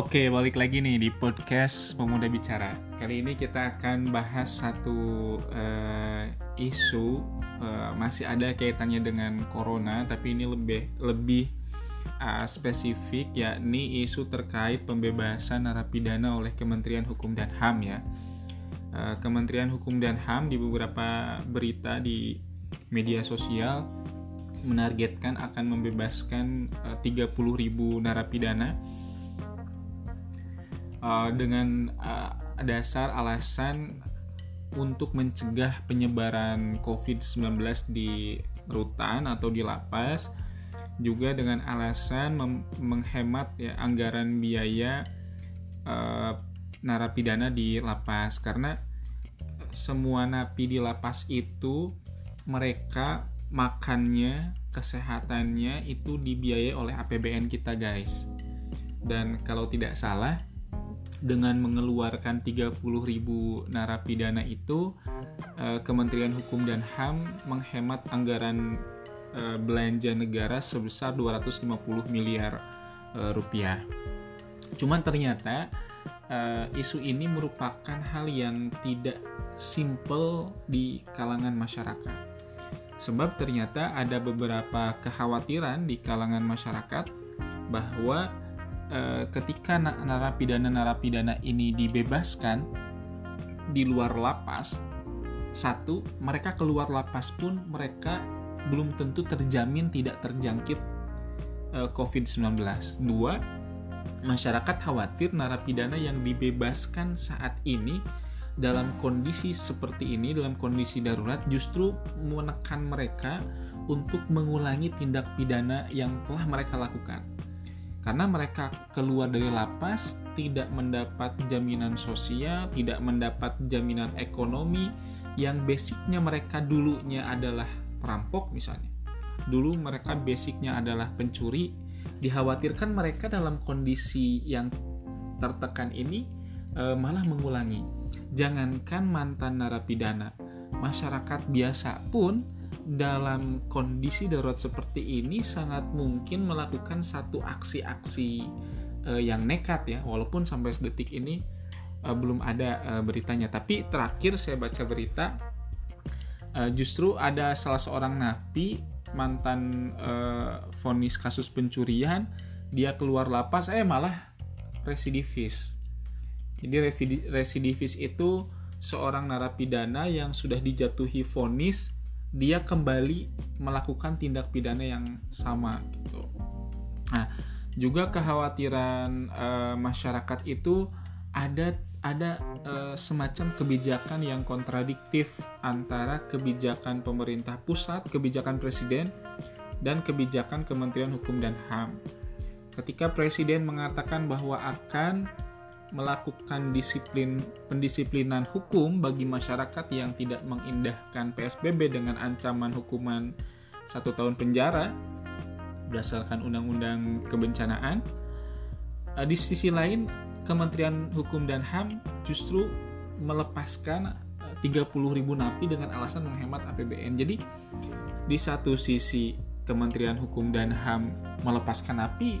Oke, balik lagi nih di podcast Pemuda Bicara. Kali ini kita akan bahas satu uh, isu uh, masih ada kaitannya dengan corona, tapi ini lebih lebih uh, spesifik yakni isu terkait pembebasan narapidana oleh Kementerian Hukum dan HAM ya. Uh, Kementerian Hukum dan HAM di beberapa berita di media sosial menargetkan akan membebaskan uh, 30.000 narapidana uh, dengan uh, dasar alasan untuk mencegah penyebaran COVID-19 di rutan atau di lapas juga dengan alasan menghemat ya anggaran biaya uh, narapidana di lapas. Karena semua napi di lapas itu mereka makannya kesehatannya itu dibiayai oleh APBN kita guys. Dan kalau tidak salah dengan mengeluarkan 30.000 narapidana itu eh, Kementerian Hukum dan HAM menghemat anggaran eh, belanja negara sebesar 250 miliar eh, rupiah. Cuman ternyata isu ini merupakan hal yang tidak simple di kalangan masyarakat. Sebab ternyata ada beberapa kekhawatiran di kalangan masyarakat bahwa Eh, ketika narapidana-narapidana ini dibebaskan di luar lapas, satu, mereka keluar lapas pun mereka belum tentu terjamin tidak terjangkit eh, COVID-19. Dua, masyarakat khawatir narapidana yang dibebaskan saat ini dalam kondisi seperti ini, dalam kondisi darurat, justru menekan mereka untuk mengulangi tindak pidana yang telah mereka lakukan karena mereka keluar dari lapas tidak mendapat jaminan sosial, tidak mendapat jaminan ekonomi yang basicnya mereka dulunya adalah perampok misalnya. Dulu mereka basicnya adalah pencuri, dikhawatirkan mereka dalam kondisi yang tertekan ini e, malah mengulangi. Jangankan mantan narapidana, masyarakat biasa pun dalam kondisi darurat seperti ini sangat mungkin melakukan satu aksi-aksi uh, yang nekat ya. Walaupun sampai sedetik ini uh, belum ada uh, beritanya. Tapi terakhir saya baca berita uh, justru ada salah seorang napi mantan vonis kasus pencurian dia keluar lapas eh malah residivis. Jadi residivis itu seorang narapidana yang sudah dijatuhi vonis dia kembali melakukan tindak pidana yang sama gitu. Nah, juga kekhawatiran e, masyarakat itu ada ada e, semacam kebijakan yang kontradiktif antara kebijakan pemerintah pusat, kebijakan presiden dan kebijakan Kementerian Hukum dan HAM. Ketika presiden mengatakan bahwa akan melakukan disiplin pendisiplinan hukum bagi masyarakat yang tidak mengindahkan PSBB dengan ancaman hukuman satu tahun penjara berdasarkan undang-undang kebencanaan. Eh, di sisi lain, Kementerian Hukum dan HAM justru melepaskan 30 eh, ribu napi dengan alasan menghemat APBN. Jadi di satu sisi Kementerian Hukum dan HAM melepaskan napi,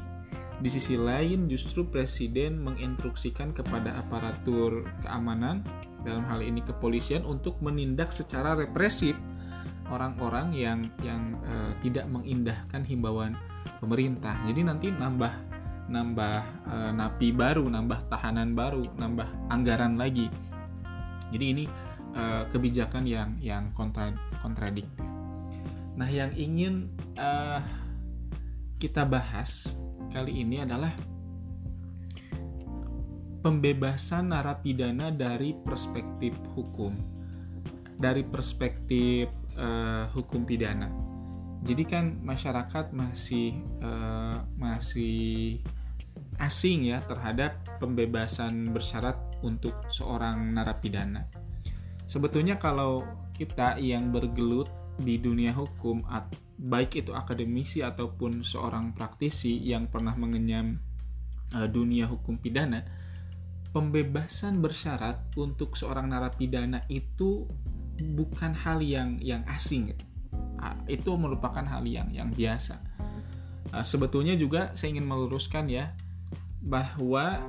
di sisi lain, justru presiden menginstruksikan kepada aparatur keamanan, dalam hal ini kepolisian, untuk menindak secara represif orang-orang yang yang uh, tidak mengindahkan himbauan pemerintah. Jadi nanti nambah nambah uh, napi baru, nambah tahanan baru, nambah anggaran lagi. Jadi ini uh, kebijakan yang yang kontra, kontradiktif. Nah, yang ingin uh, kita bahas kali ini adalah pembebasan narapidana dari perspektif hukum, dari perspektif uh, hukum pidana. Jadi kan masyarakat masih uh, masih asing ya terhadap pembebasan bersyarat untuk seorang narapidana. Sebetulnya kalau kita yang bergelut di dunia hukum baik itu akademisi ataupun seorang praktisi yang pernah mengenyam uh, dunia hukum pidana pembebasan bersyarat untuk seorang narapidana itu bukan hal yang yang asing. Uh, itu merupakan hal yang yang biasa. Uh, sebetulnya juga saya ingin meluruskan ya bahwa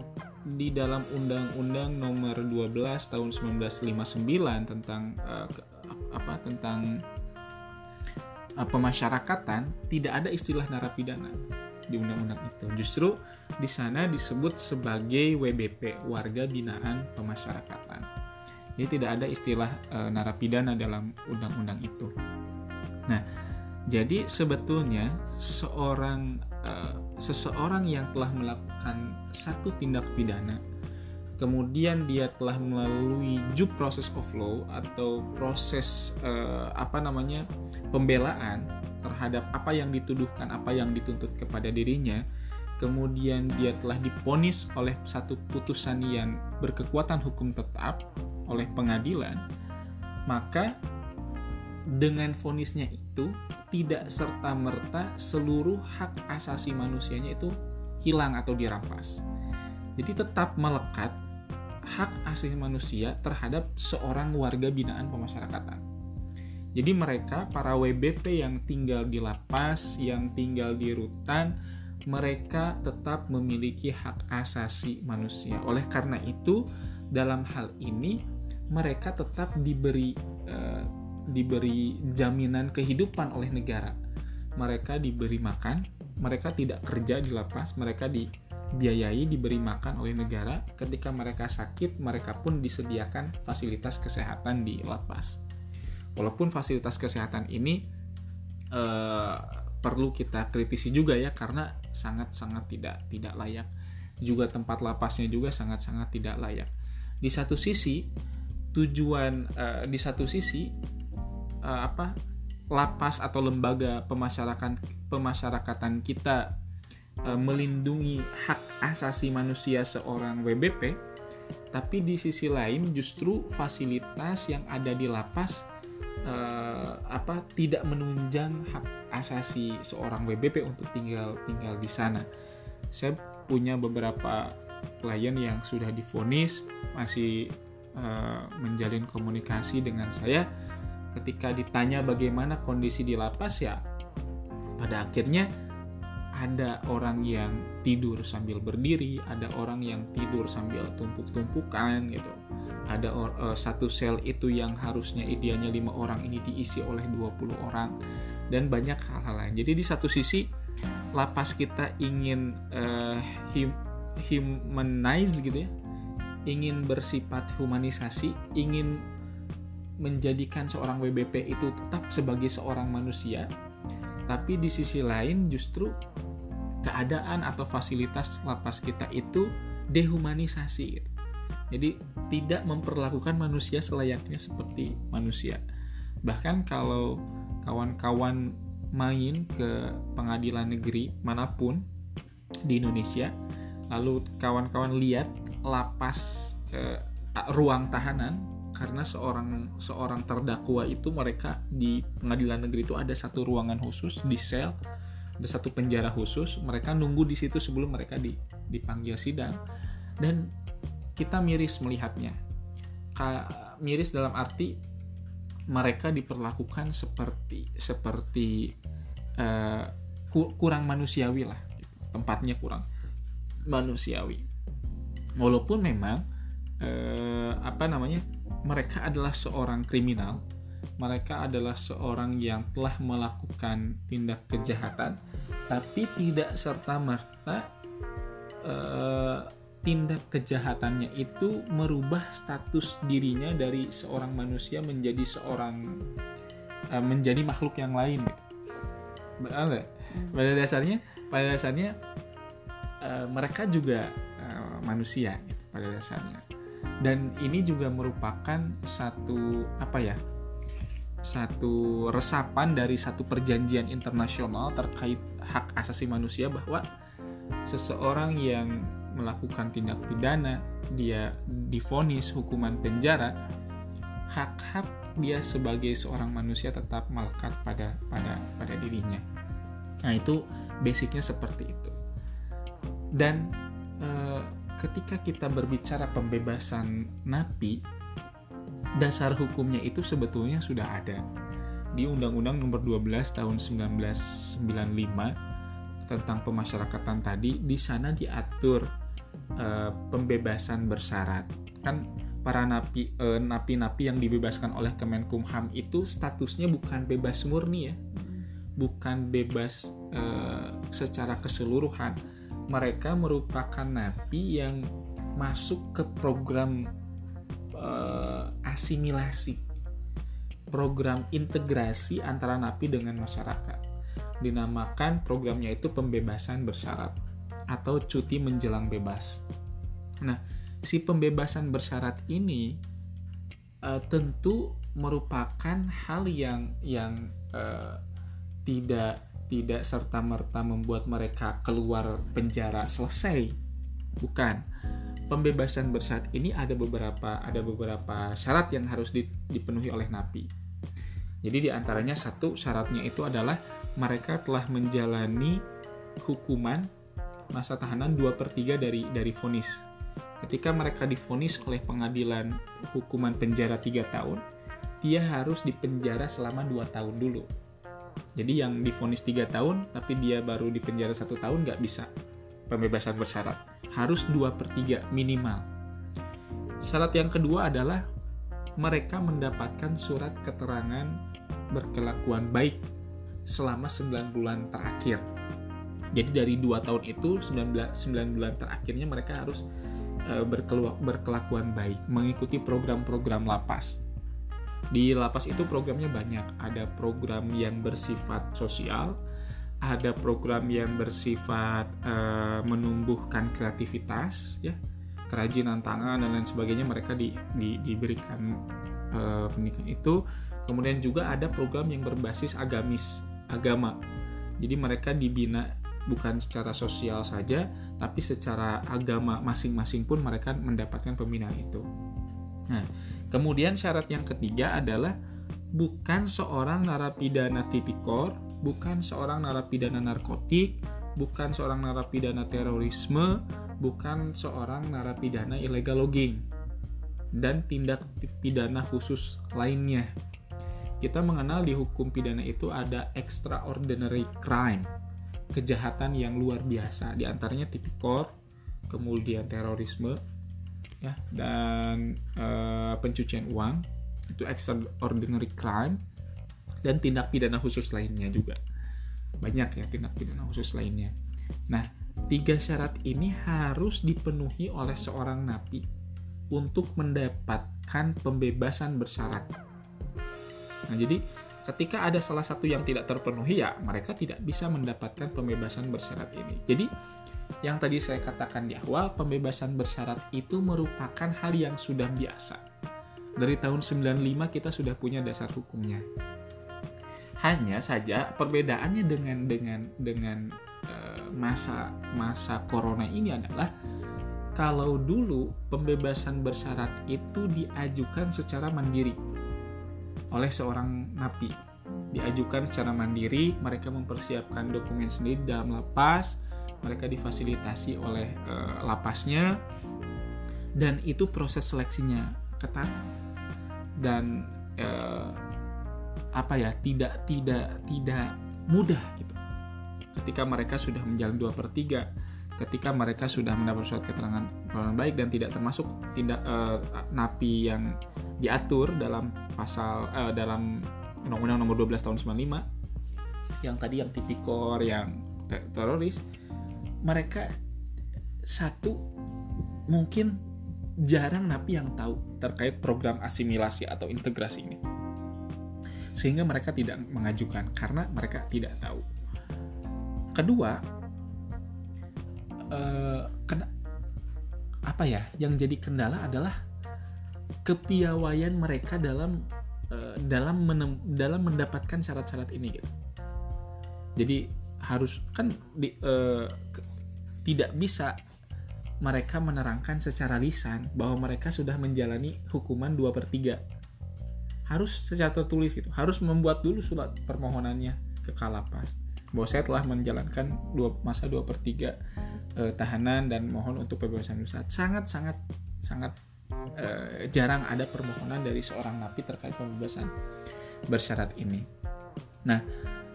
di dalam Undang-Undang Nomor 12 Tahun 1959 tentang uh, apa tentang pemasyarakatan tidak ada istilah narapidana di undang-undang itu. Justru di sana disebut sebagai WBP, warga binaan pemasyarakatan. Jadi tidak ada istilah uh, narapidana dalam undang-undang itu. Nah, jadi sebetulnya seorang uh, seseorang yang telah melakukan satu tindak pidana kemudian dia telah melalui due process of law atau proses uh, apa namanya pembelaan terhadap apa yang dituduhkan, apa yang dituntut kepada dirinya, kemudian dia telah diponis oleh satu putusan yang berkekuatan hukum tetap oleh pengadilan, maka dengan vonisnya itu tidak serta merta seluruh hak asasi manusianya itu hilang atau dirampas. Jadi tetap melekat hak asasi manusia terhadap seorang warga binaan pemasyarakatan. Jadi mereka para WBP yang tinggal di lapas, yang tinggal di rutan, mereka tetap memiliki hak asasi manusia. Oleh karena itu, dalam hal ini mereka tetap diberi eh, diberi jaminan kehidupan oleh negara. Mereka diberi makan, mereka tidak kerja di lapas, mereka di dibiayai diberi makan oleh negara. Ketika mereka sakit mereka pun disediakan fasilitas kesehatan di lapas walaupun fasilitas kesehatan ini eh, perlu kita kritisi juga ya karena sangat-sangat tidak tidak layak. Juga tempat lapasnya juga sangat-sangat tidak layak. Di satu sisi tujuan eh, di satu sisi eh, apa lapas atau lembaga pemasyarakatan pemasyarakatan kita e, melindungi hak asasi manusia seorang WBP, tapi di sisi lain justru fasilitas yang ada di lapas e, apa tidak menunjang hak asasi seorang WBP untuk tinggal tinggal di sana. Saya punya beberapa klien yang sudah difonis masih e, menjalin komunikasi dengan saya ketika ditanya bagaimana kondisi di lapas ya pada akhirnya ada orang yang tidur sambil berdiri, ada orang yang tidur sambil tumpuk-tumpukan gitu. Ada uh, satu sel itu yang harusnya idealnya lima orang ini diisi oleh 20 orang dan banyak hal-hal lain. Jadi di satu sisi lapas kita ingin uh, hum, humanize gitu ya. Ingin bersifat humanisasi, ingin menjadikan seorang WBP itu tetap sebagai seorang manusia tapi di sisi lain justru keadaan atau fasilitas lapas kita itu dehumanisasi. Jadi tidak memperlakukan manusia selayaknya seperti manusia. Bahkan kalau kawan-kawan main ke pengadilan negeri mana pun di Indonesia, lalu kawan-kawan lihat lapas eh, ruang tahanan karena seorang seorang terdakwa itu mereka di pengadilan negeri itu ada satu ruangan khusus di sel ada satu penjara khusus. Mereka nunggu di situ sebelum mereka di, dipanggil sidang. Dan kita miris melihatnya. Ka, miris dalam arti mereka diperlakukan seperti seperti uh, kurang manusiawi lah. Tempatnya kurang manusiawi. Walaupun memang uh, apa namanya mereka adalah seorang kriminal, mereka adalah seorang yang telah melakukan tindak kejahatan, tapi tidak serta-merta uh, tindak kejahatannya itu merubah status dirinya dari seorang manusia menjadi seorang uh, menjadi makhluk yang lain. Benar hmm. Pada dasarnya, pada dasarnya uh, mereka juga manusia gitu, pada dasarnya dan ini juga merupakan satu apa ya satu resapan dari satu perjanjian internasional terkait hak asasi manusia bahwa seseorang yang melakukan tindak pidana dia difonis hukuman penjara hak-hak dia sebagai seorang manusia tetap melekat pada pada pada dirinya. Nah itu basicnya seperti itu. Dan eh, ketika kita berbicara pembebasan napi, dasar hukumnya itu sebetulnya sudah ada di Undang-Undang Nomor 12 Tahun 1995 tentang pemasyarakatan tadi. Di sana diatur uh, pembebasan bersyarat. Kan para napi uh, napi-napi yang dibebaskan oleh Kemenkumham itu statusnya bukan bebas murni ya. Bukan bebas uh, secara keseluruhan. Mereka merupakan napi yang masuk ke program uh, asimilasi. Program integrasi antara napi dengan masyarakat dinamakan programnya itu pembebasan bersyarat atau cuti menjelang bebas. Nah, si pembebasan bersyarat ini uh, tentu merupakan hal yang yang uh, tidak tidak serta merta membuat mereka keluar penjara selesai. Bukan. Pembebasan bersyarat ini ada beberapa ada beberapa syarat yang harus dipenuhi oleh napi. Jadi di antaranya satu syaratnya itu adalah mereka telah menjalani hukuman masa tahanan 2 per 3 dari, dari vonis. Ketika mereka difonis oleh pengadilan hukuman penjara 3 tahun, dia harus dipenjara selama 2 tahun dulu. Jadi yang difonis 3 tahun, tapi dia baru dipenjara satu tahun nggak bisa pembebasan bersyarat. Harus 2 per 3 minimal. Syarat yang kedua adalah mereka mendapatkan surat keterangan berkelakuan baik selama 9 bulan terakhir. Jadi dari dua tahun itu 9, 9 bulan terakhirnya mereka harus uh, berkelakuan baik, mengikuti program-program lapas. Di lapas itu programnya banyak, ada program yang bersifat sosial, ada program yang bersifat uh, menumbuhkan kreativitas, ya, kerajinan tangan dan lain sebagainya mereka di, di, diberikan uh, pendidikan itu. Kemudian juga ada program yang berbasis agamis, agama. Jadi mereka dibina bukan secara sosial saja, tapi secara agama masing-masing pun mereka mendapatkan pembinaan itu. Nah, kemudian syarat yang ketiga adalah bukan seorang narapidana tipikor, bukan seorang narapidana narkotik, bukan seorang narapidana terorisme, bukan seorang narapidana illegal logging, dan tindak pidana khusus lainnya. Kita mengenal di hukum pidana itu ada extraordinary crime, kejahatan yang luar biasa, di antaranya tipikor, kemudian terorisme, ya, dan e, pencucian uang, itu extraordinary crime, dan tindak pidana khusus lainnya juga. Banyak ya tindak pidana khusus lainnya. Nah, tiga syarat ini harus dipenuhi oleh seorang napi untuk mendapatkan pembebasan bersyarat Nah, jadi ketika ada salah satu yang tidak terpenuhi ya mereka tidak bisa mendapatkan pembebasan bersyarat ini. Jadi yang tadi saya katakan di awal, pembebasan bersyarat itu merupakan hal yang sudah biasa. Dari tahun 95 kita sudah punya dasar hukumnya. Hanya saja perbedaannya dengan dengan dengan uh, masa masa corona ini adalah kalau dulu pembebasan bersyarat itu diajukan secara mandiri oleh seorang napi. Diajukan secara mandiri, mereka mempersiapkan dokumen sendiri dalam lapas, mereka difasilitasi oleh e, lapasnya, dan itu proses seleksinya ketat dan e, apa ya tidak tidak tidak mudah gitu. Ketika mereka sudah menjalani dua per 3 ketika mereka sudah mendapat surat keterangan baik dan tidak termasuk tindak uh, napi yang diatur dalam pasal uh, dalam Undang-Undang Nomor 12 Tahun 95 yang tadi yang tipikor, yang te teroris, mereka satu mungkin jarang napi yang tahu terkait program asimilasi atau integrasi ini. Sehingga mereka tidak mengajukan karena mereka tidak tahu. Kedua, uh, kena, apa ya yang jadi kendala adalah kepiawaian mereka dalam uh, dalam menem, dalam mendapatkan syarat-syarat ini gitu. Jadi harus kan di, ke, tidak bisa mereka menerangkan secara lisan bahwa mereka sudah menjalani hukuman 2 per 3 harus secara tertulis gitu. Harus membuat dulu surat permohonannya ke Kalapas. Bahwa saya telah menjalankan dua masa 2 per 3 eh, tahanan dan mohon untuk pembebasan bersyarat. Sangat sangat sangat eh, jarang ada permohonan dari seorang napi terkait pembebasan bersyarat ini. Nah,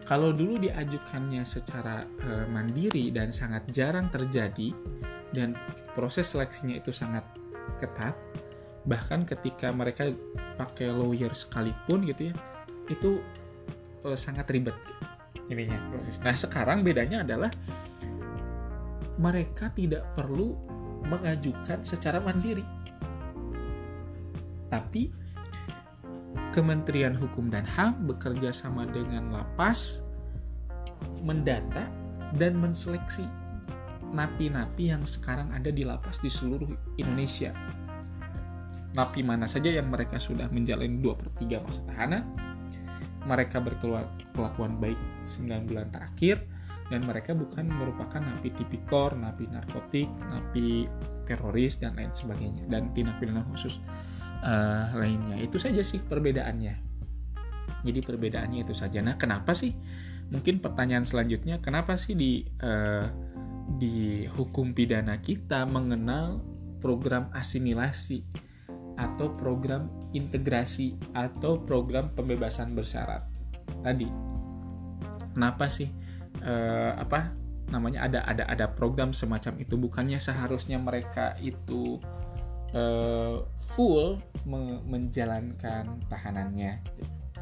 kalau dulu diajukannya secara eh, mandiri dan sangat jarang terjadi dan proses seleksinya itu sangat ketat bahkan ketika mereka pakai lawyer sekalipun gitu ya itu uh, sangat ribet. Ininya. Proses. Nah sekarang bedanya adalah mereka tidak perlu mengajukan secara mandiri, tapi Kementerian Hukum dan HAM bekerja sama dengan lapas mendata dan menseleksi napi-napi yang sekarang ada di lapas di seluruh Indonesia. Napi mana saja yang mereka sudah menjalani 2 per 3 masa tahanan, mereka berkelakuan baik 9 bulan terakhir, dan mereka bukan merupakan napi tipikor, napi narkotik, napi teroris, dan lain sebagainya, dan tindak pidana khusus uh, lainnya. Itu saja sih perbedaannya. Jadi perbedaannya itu saja. Nah, kenapa sih? Mungkin pertanyaan selanjutnya, kenapa sih di uh, di hukum pidana kita mengenal program asimilasi atau program integrasi atau program pembebasan bersyarat tadi? Kenapa sih uh, apa namanya ada ada ada program semacam itu? Bukannya seharusnya mereka itu uh, full menjalankan tahanannya.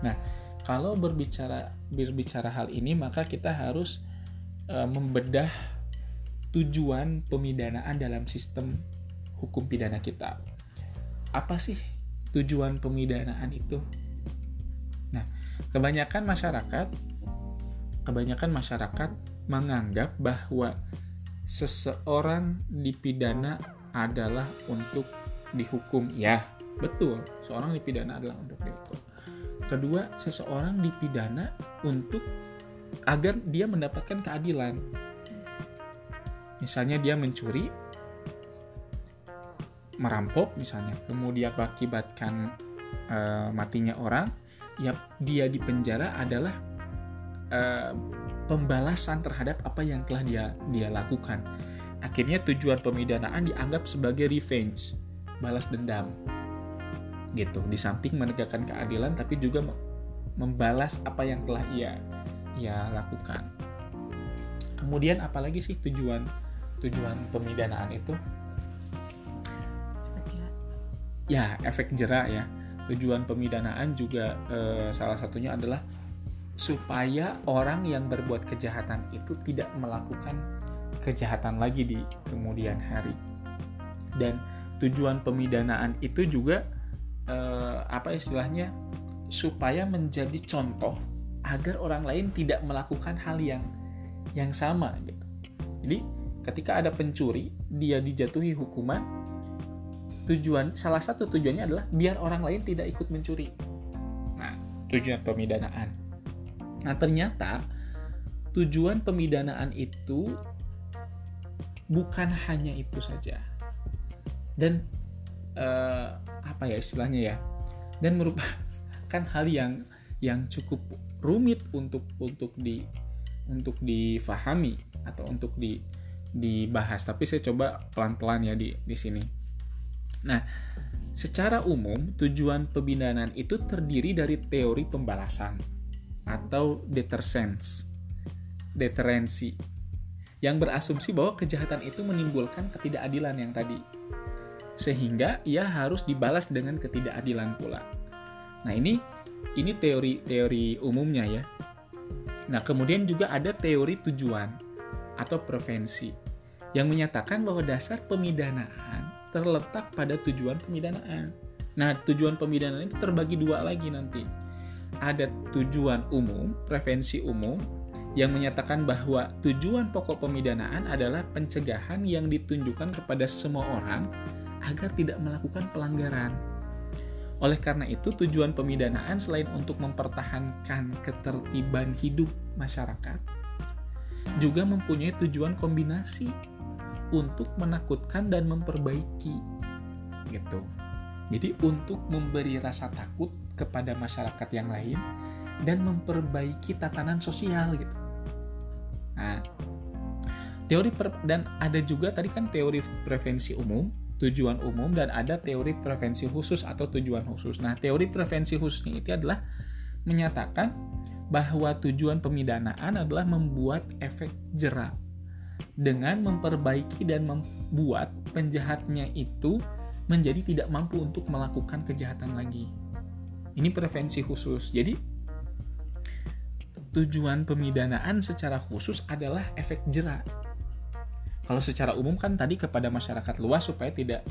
Nah, kalau berbicara berbicara hal ini maka kita harus uh, membedah tujuan pemidanaan dalam sistem hukum pidana kita. Apa sih tujuan pemidanaan itu? Nah, kebanyakan masyarakat kebanyakan masyarakat menganggap bahwa seseorang dipidana adalah untuk dihukum. Ya, betul. Seorang dipidana adalah untuk dihukum. Kedua, seseorang dipidana untuk agar dia mendapatkan keadilan. Misalnya dia mencuri, merampok misalnya, kemudian mengakibatkan uh, matinya orang, ya dia di penjara adalah uh, pembalasan terhadap apa yang telah dia dia lakukan Akhirnya tujuan pemidanaan dianggap sebagai revenge, balas dendam. Gitu, di samping menegakkan keadilan tapi juga membalas apa yang telah ia ia lakukan. Kemudian apalagi sih tujuan tujuan pemidanaan itu? Ya, efek jerak ya. Tujuan pemidanaan juga eh, salah satunya adalah supaya orang yang berbuat kejahatan itu tidak melakukan kejahatan lagi di kemudian hari. Dan tujuan pemidanaan itu juga eh, apa istilahnya supaya menjadi contoh agar orang lain tidak melakukan hal yang yang sama gitu. Jadi ketika ada pencuri dia dijatuhi hukuman tujuan salah satu tujuannya adalah biar orang lain tidak ikut mencuri. Nah, tujuan pemidanaan. Nah, ternyata tujuan pemidanaan itu bukan hanya itu saja dan uh, apa ya istilahnya ya? Dan merupakan hal yang yang cukup rumit untuk untuk di untuk difahami atau untuk di dibahas. Tapi saya coba pelan-pelan ya di di sini. Nah secara umum tujuan pembinaan itu terdiri dari teori pembalasan atau deterrence deterensi yang berasumsi bahwa kejahatan itu menimbulkan ketidakadilan yang tadi. Sehingga ia harus dibalas dengan ketidakadilan pula. Nah, ini ini teori-teori umumnya ya. Nah, kemudian juga ada teori tujuan atau prevensi yang menyatakan bahwa dasar pemidanaan terletak pada tujuan pemidanaan. Nah, tujuan pemidanaan itu terbagi dua lagi nanti. Ada tujuan umum, prevensi umum, yang menyatakan bahwa tujuan pokok pemidanaan adalah pencegahan yang ditunjukkan kepada semua orang agar tidak melakukan pelanggaran. Oleh karena itu, tujuan pemidanaan selain untuk mempertahankan ketertiban hidup masyarakat, juga mempunyai tujuan kombinasi untuk menakutkan dan memperbaiki. Gitu. Jadi untuk memberi rasa takut kepada masyarakat yang lain dan memperbaiki tatanan sosial gitu. Nah, teori per, dan ada juga tadi kan teori prevensi umum, tujuan umum dan ada teori prevensi khusus atau tujuan khusus. Nah, teori prevensi khususnya itu adalah menyatakan bahwa tujuan pemidanaan adalah membuat efek jerak dengan memperbaiki dan membuat penjahatnya itu menjadi tidak mampu untuk melakukan kejahatan lagi. Ini prevensi khusus. Jadi tujuan pemidanaan secara khusus adalah efek jerak. Kalau secara umum kan tadi kepada masyarakat luas supaya tidak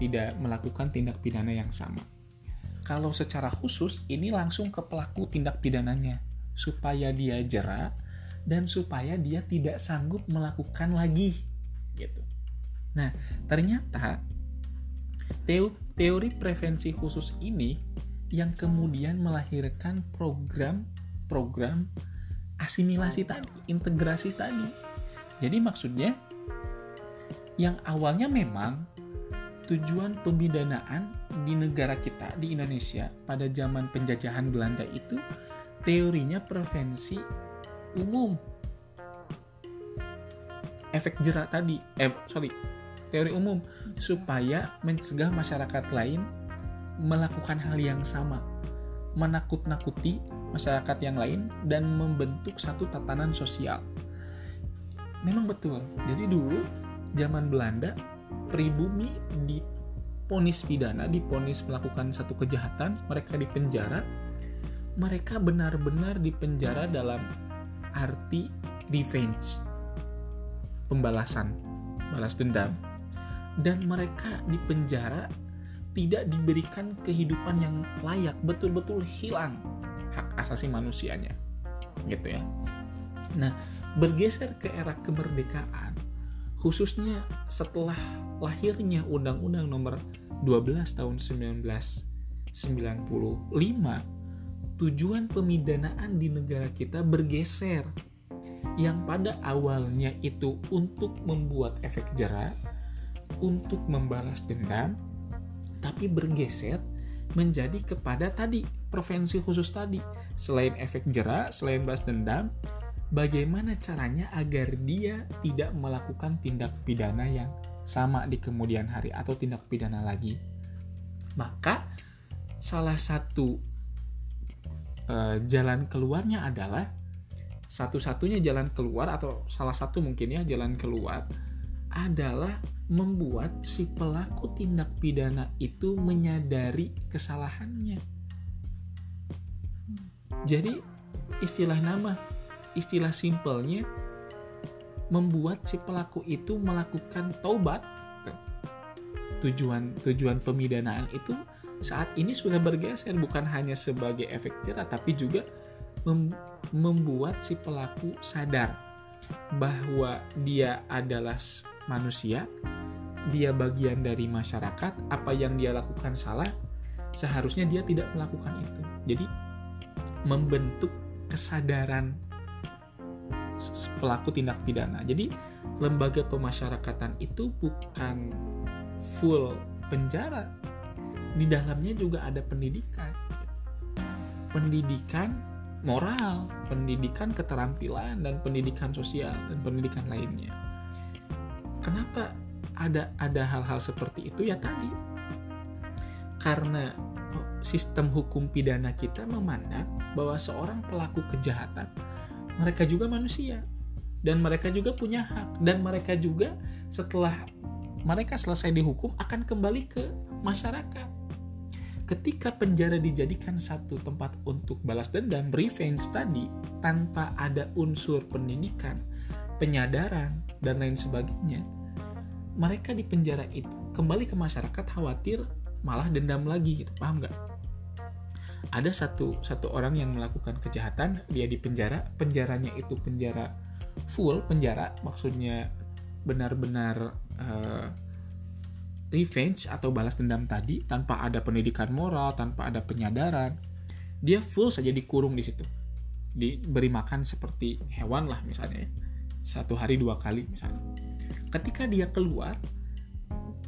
tidak melakukan tindak pidana yang sama. Kalau secara khusus ini langsung ke pelaku tindak pidananya supaya dia jerak dan supaya dia tidak sanggup melakukan lagi gitu. Nah, ternyata teori prevensi khusus ini yang kemudian melahirkan program-program asimilasi tadi, integrasi tadi. Jadi maksudnya yang awalnya memang tujuan pemidanaan di negara kita di Indonesia pada zaman penjajahan Belanda itu teorinya prevensi umum. Efek jerak tadi eh sorry teori umum. Supaya mencegah masyarakat lain melakukan hal yang sama. Menakut-nakuti masyarakat yang lain dan membentuk satu tatanan sosial. Memang betul. Jadi dulu zaman Belanda pribumi diponis pidana diponis melakukan satu kejahatan mereka dipenjara mereka benar-benar dipenjara dalam arti revenge, pembalasan, balas dendam, dan mereka di penjara tidak diberikan kehidupan yang layak, betul-betul hilang hak asasi manusianya, gitu ya. Nah, bergeser ke era kemerdekaan, khususnya setelah lahirnya Undang-Undang Nomor 12 Tahun 1995 tujuan pemidanaan di negara kita bergeser yang pada awalnya itu untuk membuat efek jerah, untuk membalas dendam, tapi bergeser menjadi kepada tadi prevensi khusus tadi. Selain efek jerah, selain balas dendam, bagaimana caranya agar dia tidak melakukan tindak pidana yang sama di kemudian hari atau tindak pidana lagi. Maka salah satu uh, jalan keluarnya adalah satu-satunya jalan keluar atau salah satu mungkin ya jalan keluar adalah membuat si pelaku tindak pidana itu menyadari kesalahannya. Jadi istilah nama, istilah simpelnya membuat si pelaku itu melakukan taubat. Tujuan tujuan pemidanaan itu saat ini sudah bergeser bukan hanya sebagai efek jerah tapi juga mem membuat si pelaku sadar bahwa dia adalah manusia, dia bagian dari masyarakat, apa yang dia lakukan salah, seharusnya dia tidak melakukan itu. Jadi membentuk kesadaran pelaku tindak pidana. Jadi lembaga pemasyarakatan itu bukan full penjara, di dalamnya juga ada pendidikan. Pendidikan moral pendidikan keterampilan dan pendidikan sosial dan pendidikan lainnya. Kenapa ada ada hal-hal seperti itu? Ya tadi. Karena oh, sistem hukum pidana kita memandang bahwa seorang pelaku kejahatan mereka juga manusia. Dan mereka juga punya hak. Dan mereka juga setelah mereka selesai dihukum akan kembali ke masyarakat. Ketika penjara dijadikan satu tempat untuk balas dendam, revenge tadi, tanpa ada unsur pendidikan, penyadaran, dan lain sebagainya, mereka di penjara itu kembali ke masyarakat khawatir malah dendam lagi, gitu, paham nggak? Ada satu satu orang yang melakukan kejahatan, dia di penjara, penjaranya itu penjara full penjara, maksudnya benar-benar uh, revenge atau balas dendam tadi tanpa ada pendidikan moral, tanpa ada penyadaran, dia full saja dikurung di situ. Diberi makan seperti hewan lah misalnya. Ya. Satu hari dua kali misalnya. Ketika dia keluar,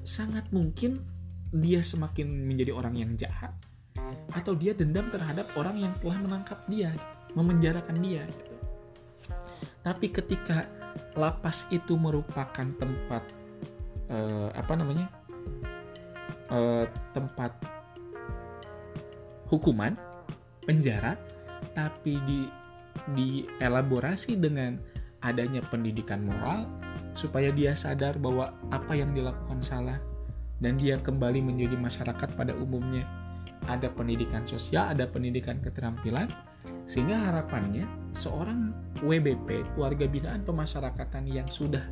sangat mungkin dia semakin menjadi orang yang jahat atau dia dendam terhadap orang yang telah menangkap dia, memenjarakan dia gitu. Tapi ketika lapas itu merupakan tempat uh, apa namanya? uh, tempat hukuman penjara tapi di dielaborasi dengan adanya pendidikan moral supaya dia sadar bahwa apa yang dilakukan salah dan dia kembali menjadi masyarakat pada umumnya. Ada pendidikan sosial, ada pendidikan keterampilan, sehingga harapannya seorang WBP, warga binaan pemasyarakatan yang sudah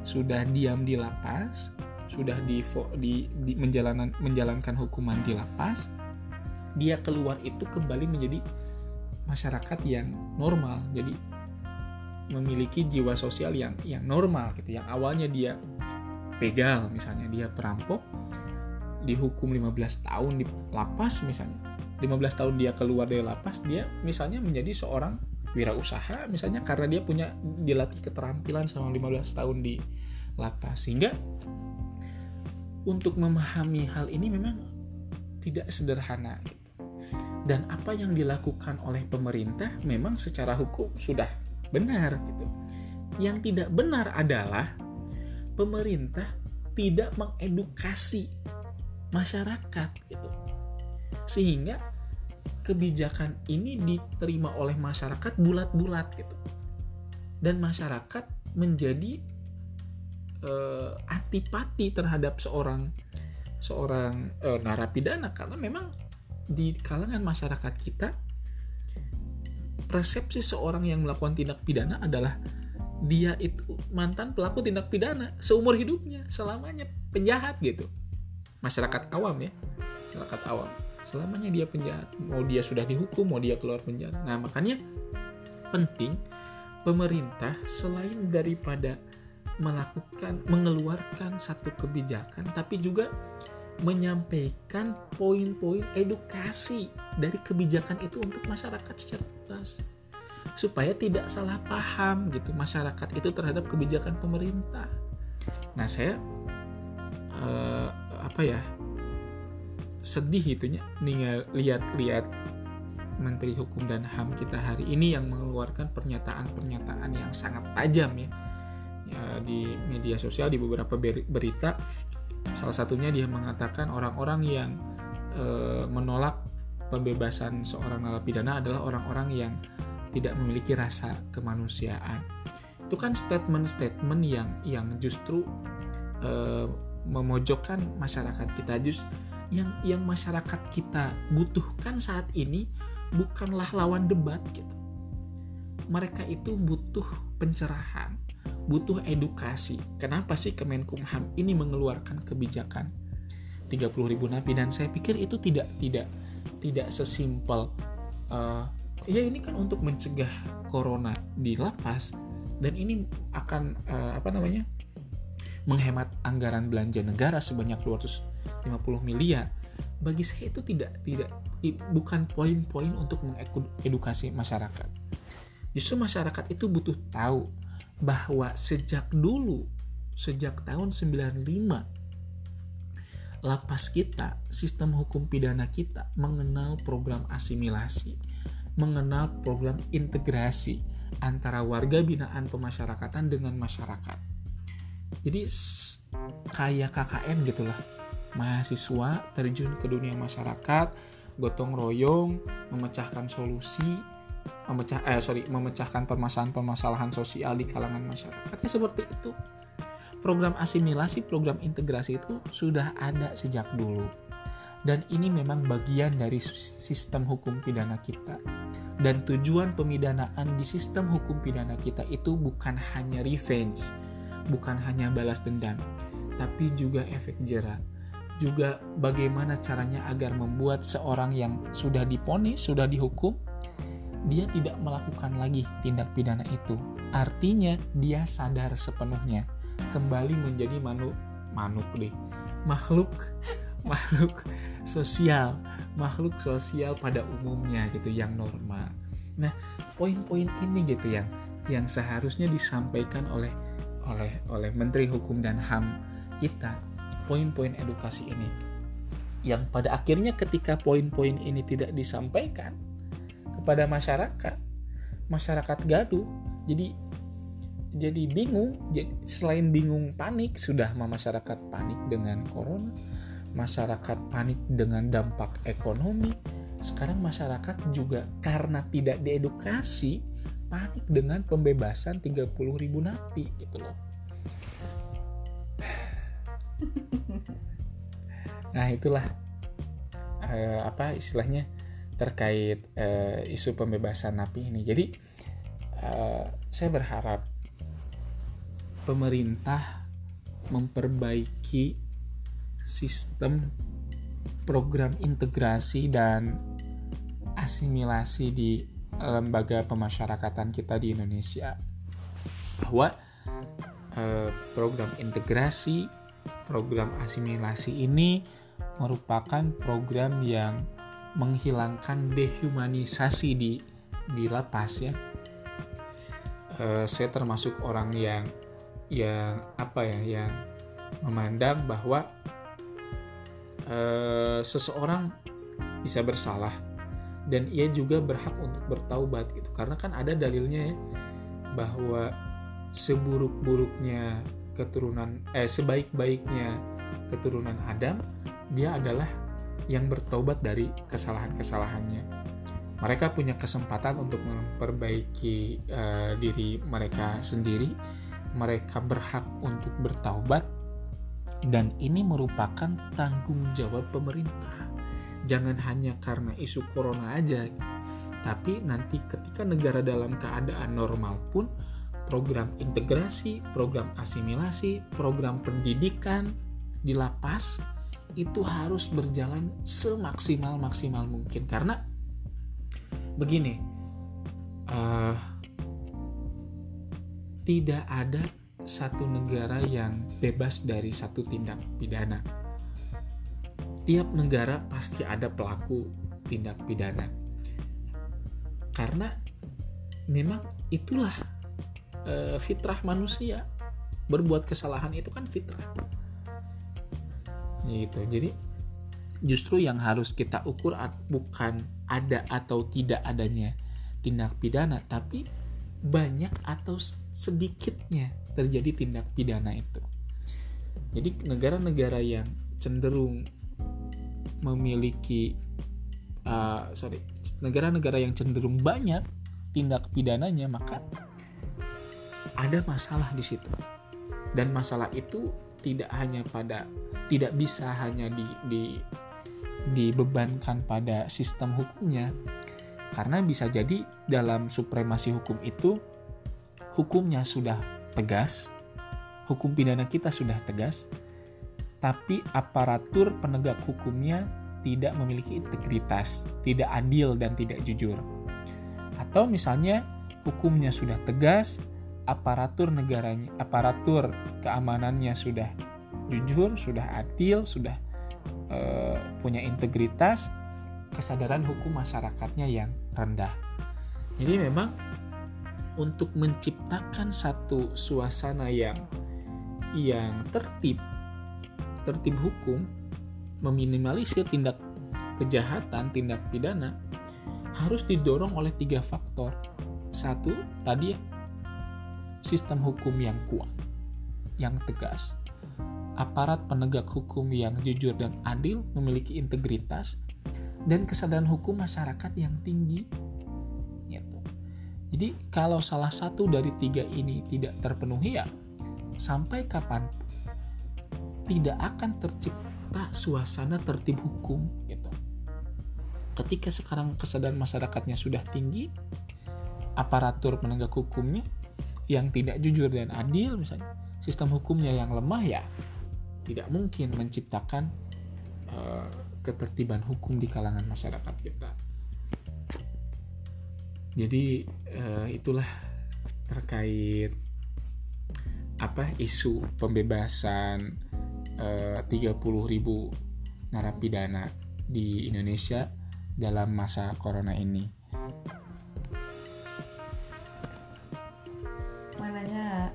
sudah diam di lapas, sudah di, di, di menjalankan menjalankan hukuman di lapas, dia keluar itu kembali menjadi masyarakat yang normal. Jadi memiliki jiwa sosial yang yang normal gitu yang awalnya dia begal misalnya dia perampok dihukum 15 tahun di lapas misalnya 15 tahun dia keluar dari lapas dia misalnya menjadi seorang wirausaha misalnya karena dia punya dilatih keterampilan selama 15 tahun di lapas sehingga untuk memahami hal ini memang tidak sederhana gitu. dan apa yang dilakukan oleh pemerintah memang secara hukum sudah benar gitu. Yang tidak benar adalah pemerintah tidak mengedukasi masyarakat gitu. Sehingga kebijakan ini diterima oleh masyarakat bulat-bulat gitu. Dan masyarakat menjadi uh, antipati terhadap seorang seorang uh, narapidana karena memang di kalangan masyarakat kita persepsi seorang yang melakukan tindak pidana adalah dia itu mantan pelaku tindak pidana seumur hidupnya selamanya penjahat gitu masyarakat awam ya. Masyarakat awam. Selamanya dia penjahat. Mau dia sudah dihukum mau dia keluar penjara. Nah makanya penting pemerintah selain daripada melakukan mengeluarkan satu kebijakan tapi juga menyampaikan poin-poin edukasi dari kebijakan itu untuk masyarakat secara luas. Supaya tidak salah paham gitu masyarakat itu terhadap kebijakan pemerintah. Nah saya uh, apa ya sedih itunya. Nih lihat-lihat Menteri Hukum dan HAM kita hari ini yang mengeluarkan pernyataan-pernyataan yang sangat tajam ya, ya di media sosial di beberapa berita. Salah satunya dia mengatakan orang-orang yang e, menolak pembebasan seorang narapidana adalah orang-orang yang tidak memiliki rasa kemanusiaan. Itu kan statement-statement yang yang justru e, memojokkan masyarakat kita just yang yang masyarakat kita butuhkan saat ini bukanlah lawan debat gitu. Mereka itu butuh pencerahan, butuh edukasi. Kenapa sih Kemenkumham ini mengeluarkan kebijakan 30.000 napi dan saya pikir itu tidak tidak tidak sesimpel uh, ya ini kan untuk mencegah corona di lapas dan ini akan uh, apa namanya menghemat anggaran belanja negara sebanyak 250 miliar bagi saya itu tidak tidak bukan poin-poin untuk mengedukasi masyarakat justru masyarakat itu butuh tahu bahwa sejak dulu, sejak tahun 95, lapas kita, sistem hukum pidana kita mengenal program asimilasi, mengenal program integrasi antara warga binaan pemasyarakatan dengan masyarakat. Jadi kayak KKN gitulah. Mahasiswa terjun ke dunia masyarakat, gotong royong, memecahkan solusi, memecah eh sorry memecahkan permasalahan-permasalahan sosial di kalangan masyarakatnya seperti itu. Program asimilasi program integrasi itu sudah ada sejak dulu. Dan ini memang bagian dari sistem hukum pidana kita. Dan tujuan pemidanaan di sistem hukum pidana kita itu bukan hanya revenge bukan hanya balas dendam tapi juga efek jerah juga bagaimana caranya agar membuat seorang yang sudah diponis, sudah dihukum, dia tidak melakukan lagi tindak pidana itu. Artinya dia sadar sepenuhnya kembali menjadi manuk manuk deh makhluk makhluk sosial makhluk sosial pada umumnya gitu yang normal. Nah poin-poin ini gitu yang yang seharusnya disampaikan oleh oleh oleh Menteri Hukum dan HAM kita poin-poin edukasi ini. Yang pada akhirnya ketika poin-poin ini tidak disampaikan kepada masyarakat masyarakat gaduh jadi jadi bingung. Jadi selain bingung panik sudah masyarakat panik dengan corona masyarakat panik dengan dampak ekonomi sekarang masyarakat juga karena tidak diedukasi panik dengan pembebasan 30 ribu napi gitu loh. Nah itulah uh, apa istilahnya terkait uh, isu pembebasan napi ini. Jadi uh, saya berharap pemerintah memperbaiki sistem program integrasi dan asimilasi di lembaga pemasyarakatan kita di Indonesia. Bahwa eh, program integrasi program asimilasi ini merupakan program yang menghilangkan dehumanisasi di di lapas ya. Eh, saya termasuk orang yang yang apa ya yang memandang bahwa eh, seseorang bisa bersalah dan ia juga berhak untuk bertaubat gitu. Karena kan ada dalilnya ya bahwa seburuk-buruknya keturunan eh sebaik-baiknya keturunan Adam dia adalah yang bertobat dari kesalahan-kesalahannya. Mereka punya kesempatan untuk memperbaiki uh, diri mereka sendiri. Mereka berhak untuk bertaubat. Dan ini merupakan tanggung jawab pemerintah jangan hanya karena isu corona aja tapi nanti ketika negara dalam keadaan normal pun program integrasi, program asimilasi, program pendidikan di lapas itu harus berjalan semaksimal maksimal mungkin. Karena begini uh, tidak ada satu negara yang bebas dari satu tindak pidana tiap negara pasti ada pelaku tindak pidana. Karena memang itulah e, fitrah manusia. Berbuat kesalahan itu kan fitrah. Gitu. Jadi justru yang harus kita ukur bukan ada atau tidak adanya tindak pidana, tapi banyak atau sedikitnya terjadi tindak pidana itu. Jadi negara-negara yang cenderung memiliki uh, sorry negara-negara yang cenderung banyak tindak pidananya maka ada masalah di situ. Dan masalah itu tidak hanya pada tidak bisa hanya di, di dibebankan pada sistem hukumnya. Karena bisa jadi dalam supremasi hukum itu hukumnya sudah tegas hukum pidana kita sudah tegas tapi aparatur penegak hukumnya tidak memiliki integritas, tidak adil dan tidak jujur. Atau misalnya hukumnya sudah tegas, aparatur negaranya, aparatur keamanannya sudah jujur, sudah adil, sudah uh, punya integritas, kesadaran hukum masyarakatnya yang rendah. Jadi memang untuk menciptakan satu suasana yang yang tertib tertib hukum meminimalisir tindak kejahatan, tindak pidana harus didorong oleh tiga faktor. Satu, tadi ya, sistem hukum yang kuat, yang tegas. Aparat penegak hukum yang jujur dan adil memiliki integritas dan kesadaran hukum masyarakat yang tinggi. Gitu. Jadi kalau salah satu dari tiga ini tidak terpenuhi ya, sampai kapan tidak akan tercipta suasana tertib hukum gitu. Ketika sekarang kesadaran masyarakatnya sudah tinggi, aparatur penegak hukumnya yang tidak jujur dan adil misalnya, sistem hukumnya yang lemah ya tidak mungkin menciptakan uh, ketertiban hukum di kalangan masyarakat kita. Jadi uh, itulah terkait apa isu pembebasan eh, 30 ribu narapidana di Indonesia dalam masa corona ini. Mananya?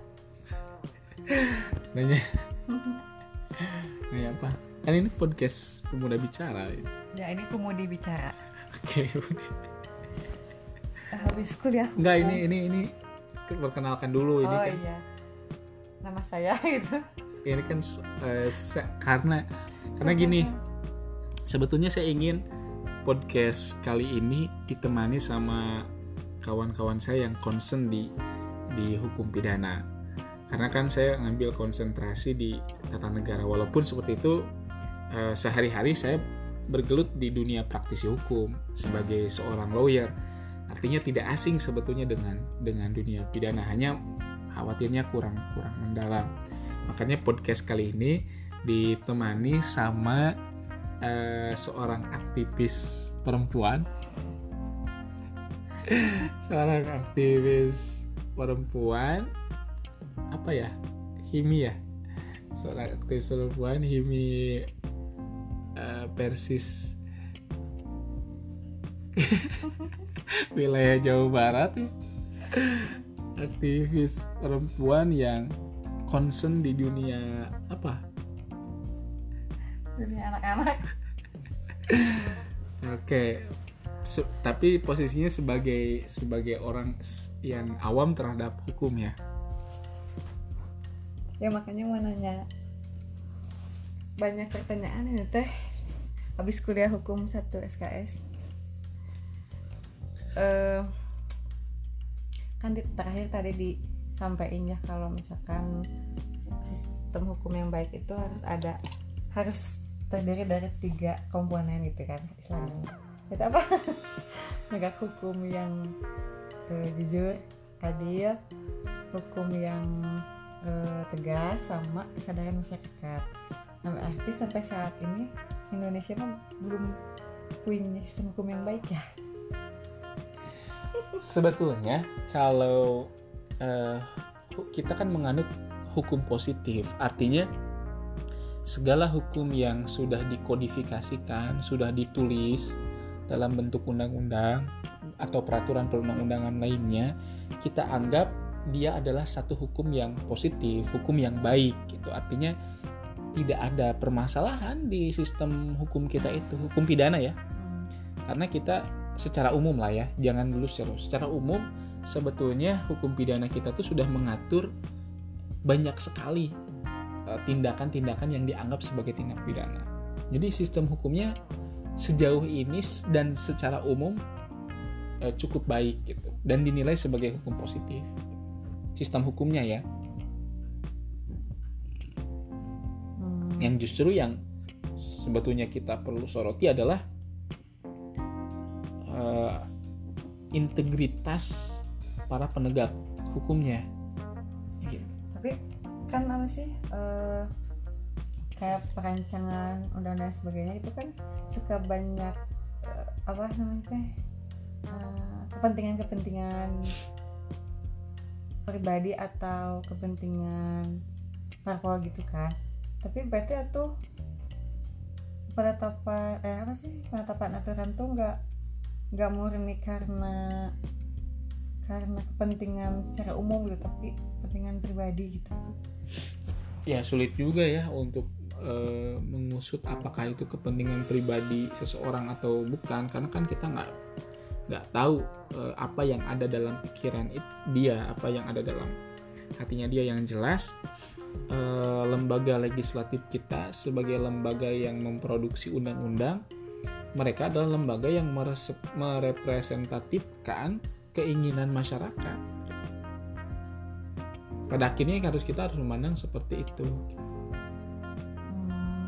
Nanya. Nanya apa? Kan ini podcast pemuda bicara. Ya ini pemudi bicara. Oke. Habis kuliah. Enggak ini ini ini perkenalkan dulu ini oh, kan. iya. Nama saya itu. Ini kan uh, karena karena gini sebetulnya saya ingin podcast kali ini ditemani sama kawan-kawan saya yang concern di di hukum pidana. Karena kan saya ngambil konsentrasi di tata negara walaupun seperti itu eh, sehari-hari saya bergelut di dunia praktisi hukum sebagai seorang lawyer. Artinya tidak asing sebetulnya dengan dengan dunia pidana hanya khawatirnya kurang kurang mendalam makanya podcast kali ini ditemani sama eh, seorang aktivis perempuan. Seorang aktivis perempuan. Apa ya? Himi ya? Seorang aktivis perempuan Himi eh, Persis. Wilayah Jawa Barat ya. Aktivis perempuan yang concern di dunia apa? Dunia anak-anak. Oke Se- tapi posisinya sebagai sebagai orang yang awam terhadap hukum ya? Ya makanya mau nanya. Banyak pertanyaan ini teh. Habis kuliah hukum satu SKS eh kan di, terakhir tadi disampaikan ya kalau misalkan sistem hukum yang baik itu harus ada harus terdiri dari tiga komponen gitu kan istilahnya itu apa? Negara hukum yang eh, jujur adil hukum yang eh, tegas sama kesadaran masyarakat. Nah berarti sampai saat ini Indonesia mah belum punya sistem hukum yang baik ya? Sebetulnya kalau hu- kita kan menganut hukum positif. Artinya segala hukum yang sudah dikodifikasikan sudah ditulis dalam bentuk undang-undang atau peraturan perundang-undangan lainnya kita anggap dia adalah satu hukum yang positif hukum yang baik gitu. Artinya tidak ada permasalahan di sistem hukum kita itu hukum pidana ya. Hmm. karena kita secara umum lah ya jangan dulu secara secara umum sebetulnya hukum pidana kita tuh sudah mengatur banyak sekali eh, tindakan-tindakan yang dianggap sebagai tindak pidana. Jadi sistem hukumnya sejauh ini dan secara umum eh, cukup baik gitu dan dinilai sebagai hukum positif. Sistem hukumnya ya. Hmm. yang justru yang sebetulnya kita perlu soroti adalah eh, integritas para penegak hukumnya. Gitu. tapi kan apa sih eh, kayak perancangan undang-undang dan sebagainya itu kan suka banyak eh, apa namanya eh, kepentingan-kepentingan pribadi atau kepentingan parpol gitu kan tapi berarti itu penetapan eh apa sih penetapan aturan tuh nggak nggak murni karena karena kepentingan secara umum gitu tapi kepentingan pribadi gitu. Ya sulit juga ya untuk eh, mengusut apakah itu kepentingan pribadi seseorang atau bukan karena kan kita nggak nggak tahu eh, apa yang ada dalam pikiran it- dia apa yang ada dalam hatinya dia. Yang jelas eh, lembaga legislatif kita sebagai lembaga yang memproduksi undang-undang mereka adalah lembaga yang merepresentatifkan keinginan masyarakat. Pada akhirnya harus kita harus memandang seperti itu. Hmm.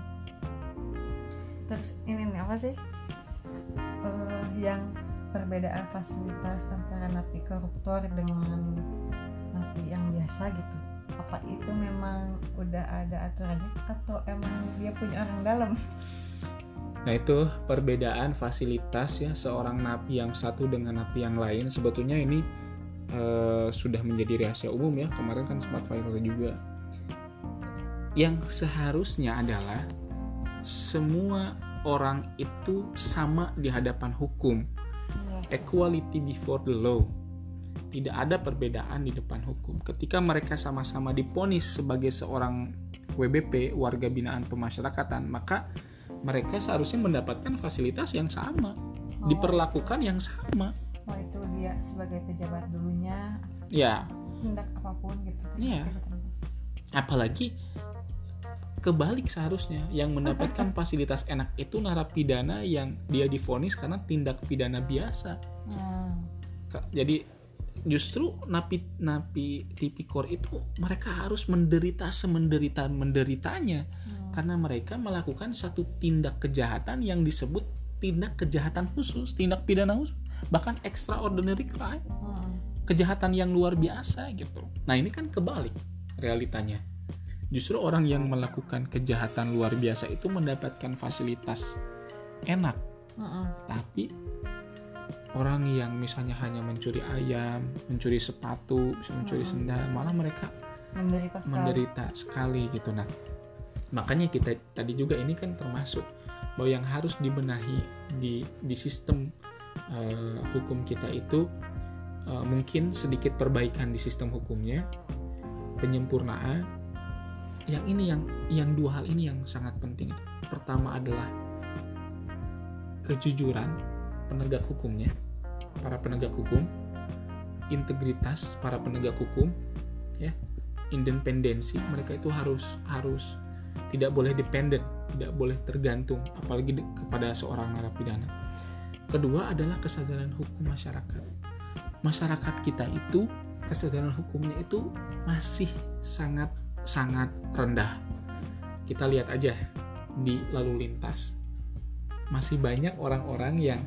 terus ini nih apa sih? Eh, yang perbedaan fasilitas antara napi koruptor dengan napi yang biasa gitu. Apa itu memang udah ada aturannya? Atau emang dia punya orang dalam Nah itu perbedaan fasilitas ya seorang napi yang satu dengan napi yang lain sebetulnya ini eh, sudah menjadi rahasia umum ya kemarin kan sempat viral juga. Yang seharusnya adalah semua orang itu sama di hadapan hukum, equality before the law. Tidak ada perbedaan di depan hukum. Ketika mereka sama-sama diponis sebagai seorang WBP warga binaan pemasyarakatan, maka mereka seharusnya mendapatkan fasilitas yang sama, Oh, diperlakukan yang sama. oh, itu dia sebagai pejabat dulunya Ya, tindak apa pun gitu Iya. apalagi kebalik seharusnya yang mendapatkan fasilitas enak itu narapidana yang dia difonis karena tindak pidana biasa. Hmm. Jadi justru napi napi tipikor itu mereka harus menderita semenderita menderitanya. Karena mereka melakukan satu tindak kejahatan yang disebut tindak kejahatan khusus tindak pidana khusus bahkan extraordinary crime Hmm. kejahatan yang luar biasa gitu nah ini kan kebalik realitanya justru orang yang melakukan kejahatan luar biasa itu mendapatkan fasilitas enak Hmm. tapi orang yang misalnya hanya mencuri ayam, mencuri sepatu, bisa mencuri Mm-mm. sendal, malah mereka menderita sekali menderita sekali gitu. Nah, makanya kita tadi juga ini kan termasuk bahwa yang harus dibenahi di di sistem eh, hukum kita itu eh, mungkin sedikit perbaikan di sistem hukumnya, penyempurnaan. Yang ini yang yang dua hal ini yang sangat penting. Pertama adalah kejujuran penegak hukumnya, para penegak hukum, integritas para penegak hukum, ya, independensi mereka itu harus harus tidak boleh dependen, tidak boleh tergantung, apalagi kepada seorang narapidana. Kedua adalah kesadaran hukum masyarakat. Masyarakat kita itu kesadaran hukumnya itu masih sangat sangat rendah. Kita lihat aja di lalu lintas masih banyak orang-orang yang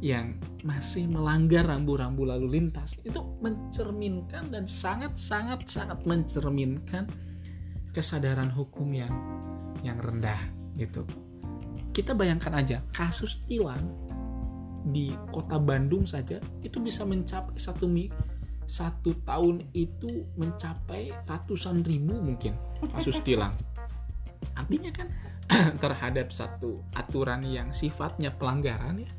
yang masih melanggar rambu-rambu lalu lintas itu mencerminkan dan sangat sangat sangat mencerminkan kesadaran hukum yang yang rendah gitu. Kita bayangkan aja kasus tilang di kota Bandung saja itu bisa mencapai satu mi satu tahun itu mencapai ratusan ribu mungkin kasus tilang. Artinya kan terhadap satu aturan yang sifatnya pelanggaran ya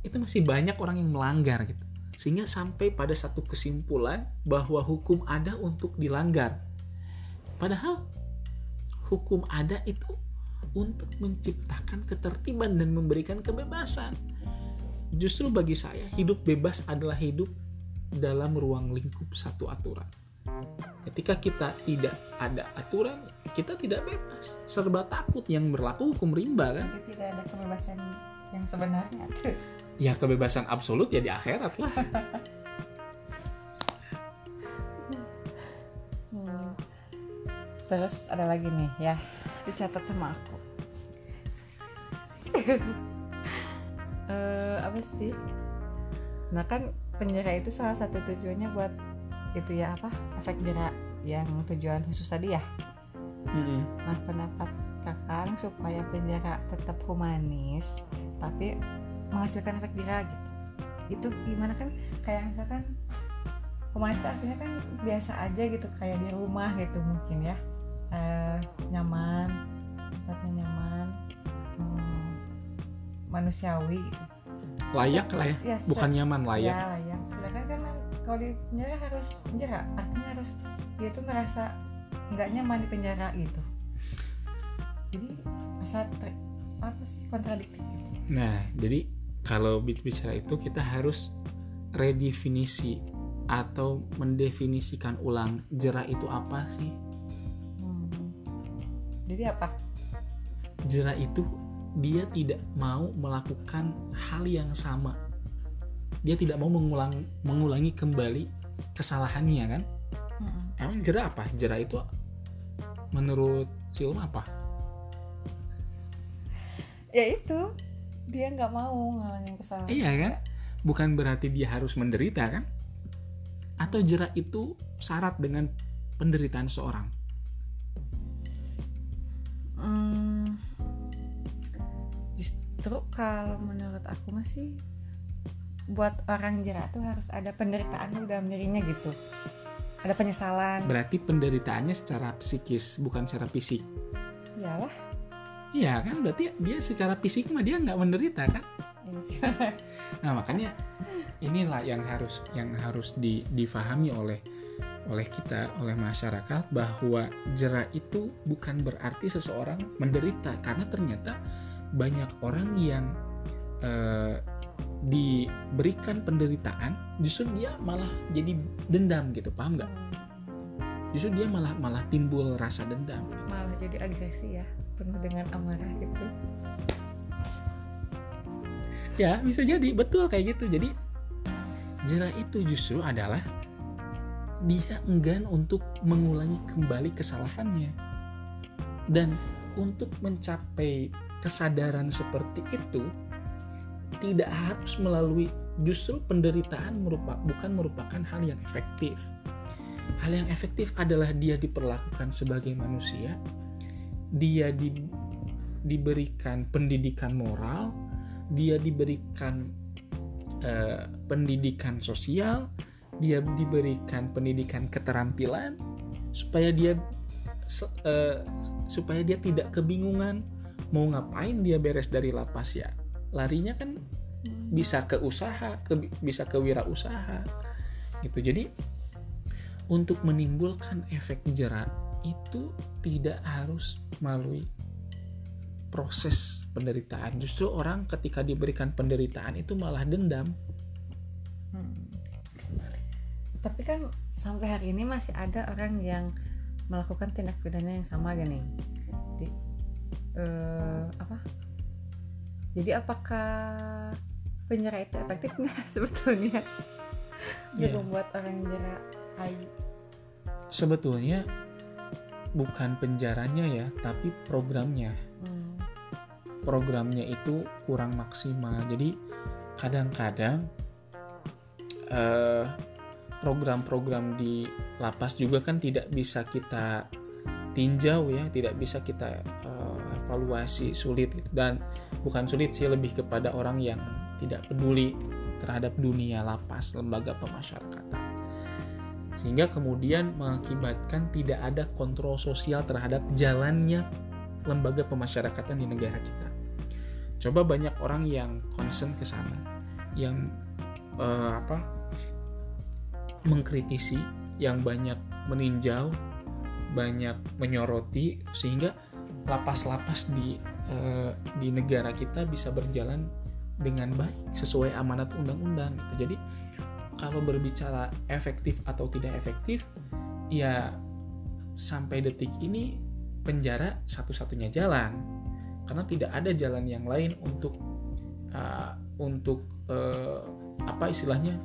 itu masih banyak orang yang melanggar gitu. Sehingga sampai pada satu kesimpulan bahwa hukum ada untuk dilanggar padahal hukum ada itu untuk menciptakan ketertiban dan memberikan kebebasan. Justru bagi saya hidup bebas adalah hidup dalam ruang lingkup satu aturan. Ketika kita tidak ada aturan kita tidak bebas. Serba takut yang berlaku hukum rimba kan? Jadi tidak ada kebebasan yang sebenarnya. Ya kebebasan absolut ya di akhirat lah Terus ada lagi nih ya, dicatat sama aku. Eh, apa sih? Nah kan penjara itu salah satu tujuannya buat itu ya apa? Efek jerak yang tujuan khusus tadi ya. Mm-mm. Nah pendapat kakang supaya penjara tetap humanis tapi menghasilkan efek jerak gitu. Itu gimana kan? Kayak misalkan humanis artinya kan biasa aja gitu kayak di rumah gitu mungkin ya Eh, nyaman tempatnya nyaman hmm, manusiawi gitu. layak lah ya Ya, se- bukan nyaman layak Ya layak. Sedangkan kan kalau di penjara harus jerak, artinya harus dia tuh merasa nggak nyaman di penjara gitu. Jadi asa ter- apa sih kontradiktif gitu. nah jadi kalau bicara itu kita harus redefinisi atau mendefinisikan ulang jerak itu apa sih. Jadi apa? jerak itu dia tidak mau melakukan hal yang sama. Dia tidak mau mengulang mengulangi kembali kesalahannya kan? Hmm. emang jerak apa? Jerak itu menurut Silum apa? Ya itu dia nggak mau ngalamin kesalahan. iya kan? Bukan berarti dia harus menderita kan? Atau jerak itu syarat dengan penderitaan seorang Hmm, justru kalau menurut aku masih buat orang jerak tuh harus ada penderitaan dulu dalam dirinya gitu. Ada penyesalan. berarti penderitaannya secara psikis bukan secara fisik Iyalah. iya kan berarti dia secara fisik mah dia nggak menderita kan sih. Nah makanya inilah yang harus yang harus di- difahami oleh oleh kita oleh masyarakat bahwa jera itu bukan berarti seseorang menderita karena ternyata banyak orang yang eh, diberikan penderitaan justru dia malah jadi dendam gitu paham nggak? Justru dia malah malah timbul rasa dendam. Malah jadi agresi ya, penuh dengan amarah gitu. Ya bisa jadi betul kayak gitu. Jadi Jerah itu justru adalah dia enggan untuk mengulangi kembali kesalahannya. Dan untuk mencapai kesadaran seperti itu tidak harus melalui justru penderitaan merupakan bukan merupakan hal yang efektif. Hal yang efektif adalah dia diperlakukan sebagai manusia, dia di, diberikan pendidikan moral, dia diberikan uh, pendidikan sosial, dia diberikan pendidikan keterampilan supaya dia uh, supaya dia tidak kebingungan mau ngapain dia beres dari lapas ya. Larinya kan bisa ke usaha ke, bisa ke wirausaha gitu. Jadi untuk menimbulkan efek jerat itu tidak harus melalui proses penderitaan. Justru orang ketika diberikan penderitaan itu malah dendam. Hmm. Tapi kan sampai hari ini masih ada orang yang melakukan tindak pidana yang sama gini. Di uh, apa? Jadi apakah penyerah itu efektif nggak sebetulnya? Yeah. membuat orang jera ayu. Sebetulnya bukan penjaranya ya tapi programnya. Hmm. programnya itu kurang maksimal. Jadi kadang-kadang uh, program-program di lapas juga kan tidak bisa kita tinjau ya, tidak bisa kita uh, evaluasi sulit dan bukan sulit sih lebih kepada orang yang tidak peduli terhadap dunia lapas, lembaga pemasyarakatan. Sehingga kemudian mengakibatkan tidak ada kontrol sosial terhadap jalannya lembaga pemasyarakatan di negara kita. Coba banyak orang yang concern ke sana, yang uh, apa mengkritisi, yang banyak meninjau, banyak menyoroti sehingga lapas-lapas di uh, di negara kita bisa berjalan dengan baik sesuai amanat undang-undang gitu. Jadi kalau berbicara efektif atau tidak efektif, ya sampai detik ini penjara satu-satunya jalan karena tidak ada jalan yang lain untuk uh, untuk uh, apa istilahnya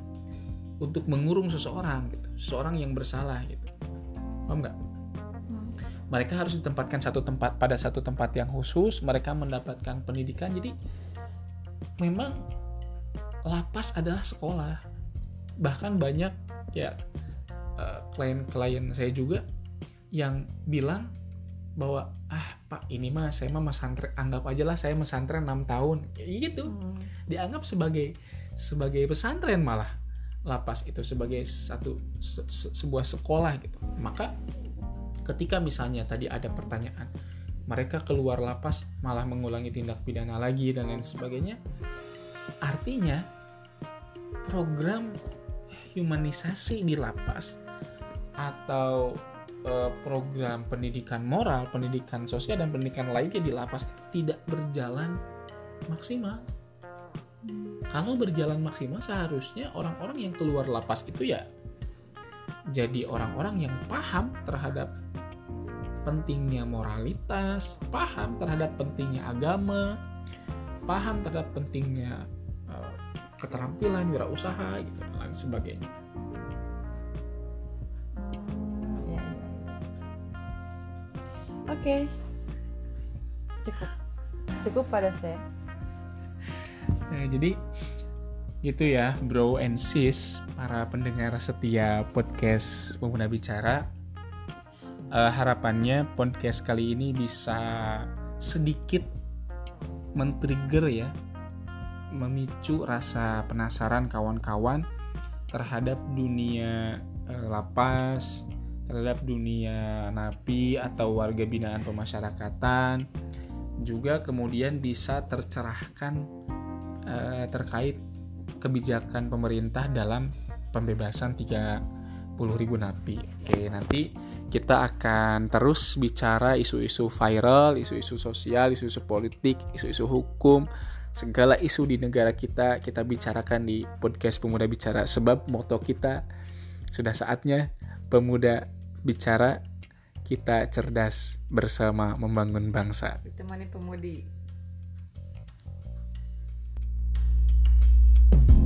untuk mengurung seseorang gitu seseorang yang bersalah gitu. Paham nggak? Hmm. mereka harus ditempatkan satu tempat pada satu tempat yang khusus mereka mendapatkan pendidikan. Jadi memang lapas adalah sekolah. Bahkan banyak ya eh, klien-klien saya juga yang bilang bahwa ah pak ini mah saya mah mesantren anggap aja lah saya mesantren 6 tahun. Ya, gitu. Hmm. dianggap sebagai sebagai pesantren malah lapas itu sebagai satu se, se, sebuah sekolah gitu. Maka ketika misalnya tadi ada pertanyaan mereka keluar lapas malah mengulangi tindak pidana lagi dan lain sebagainya artinya program humanisasi di lapas atau eh, program pendidikan moral, pendidikan sosial dan pendidikan lainnya di lapas itu tidak berjalan maksimal kalau berjalan maksimal seharusnya orang-orang yang keluar lapas itu ya jadi orang-orang yang paham terhadap pentingnya moralitas, paham terhadap pentingnya agama, paham terhadap pentingnya uh, keterampilan wirausaha gitu dan lain sebagainya. Oke, cukup cukup pada saya. Nah, jadi gitu ya, bro and sis, para pendengar setia podcast Pemuda Bicara. Uh, harapannya podcast kali ini bisa sedikit men-trigger ya, memicu rasa penasaran kawan-kawan terhadap dunia uh, lapas, terhadap dunia napi atau warga binaan pemasyarakatan, juga kemudian bisa tercerahkan uh, terkait kebijakan pemerintah dalam pembebasan 30.000 napi. Oke, nanti kita akan terus bicara isu-isu viral, isu-isu sosial, isu-isu politik, isu-isu hukum, segala isu di negara kita kita bicarakan di podcast Pemuda Bicara sebab moto kita sudah saatnya pemuda bicara kita cerdas bersama membangun bangsa. Ditemani pemudi. Thank you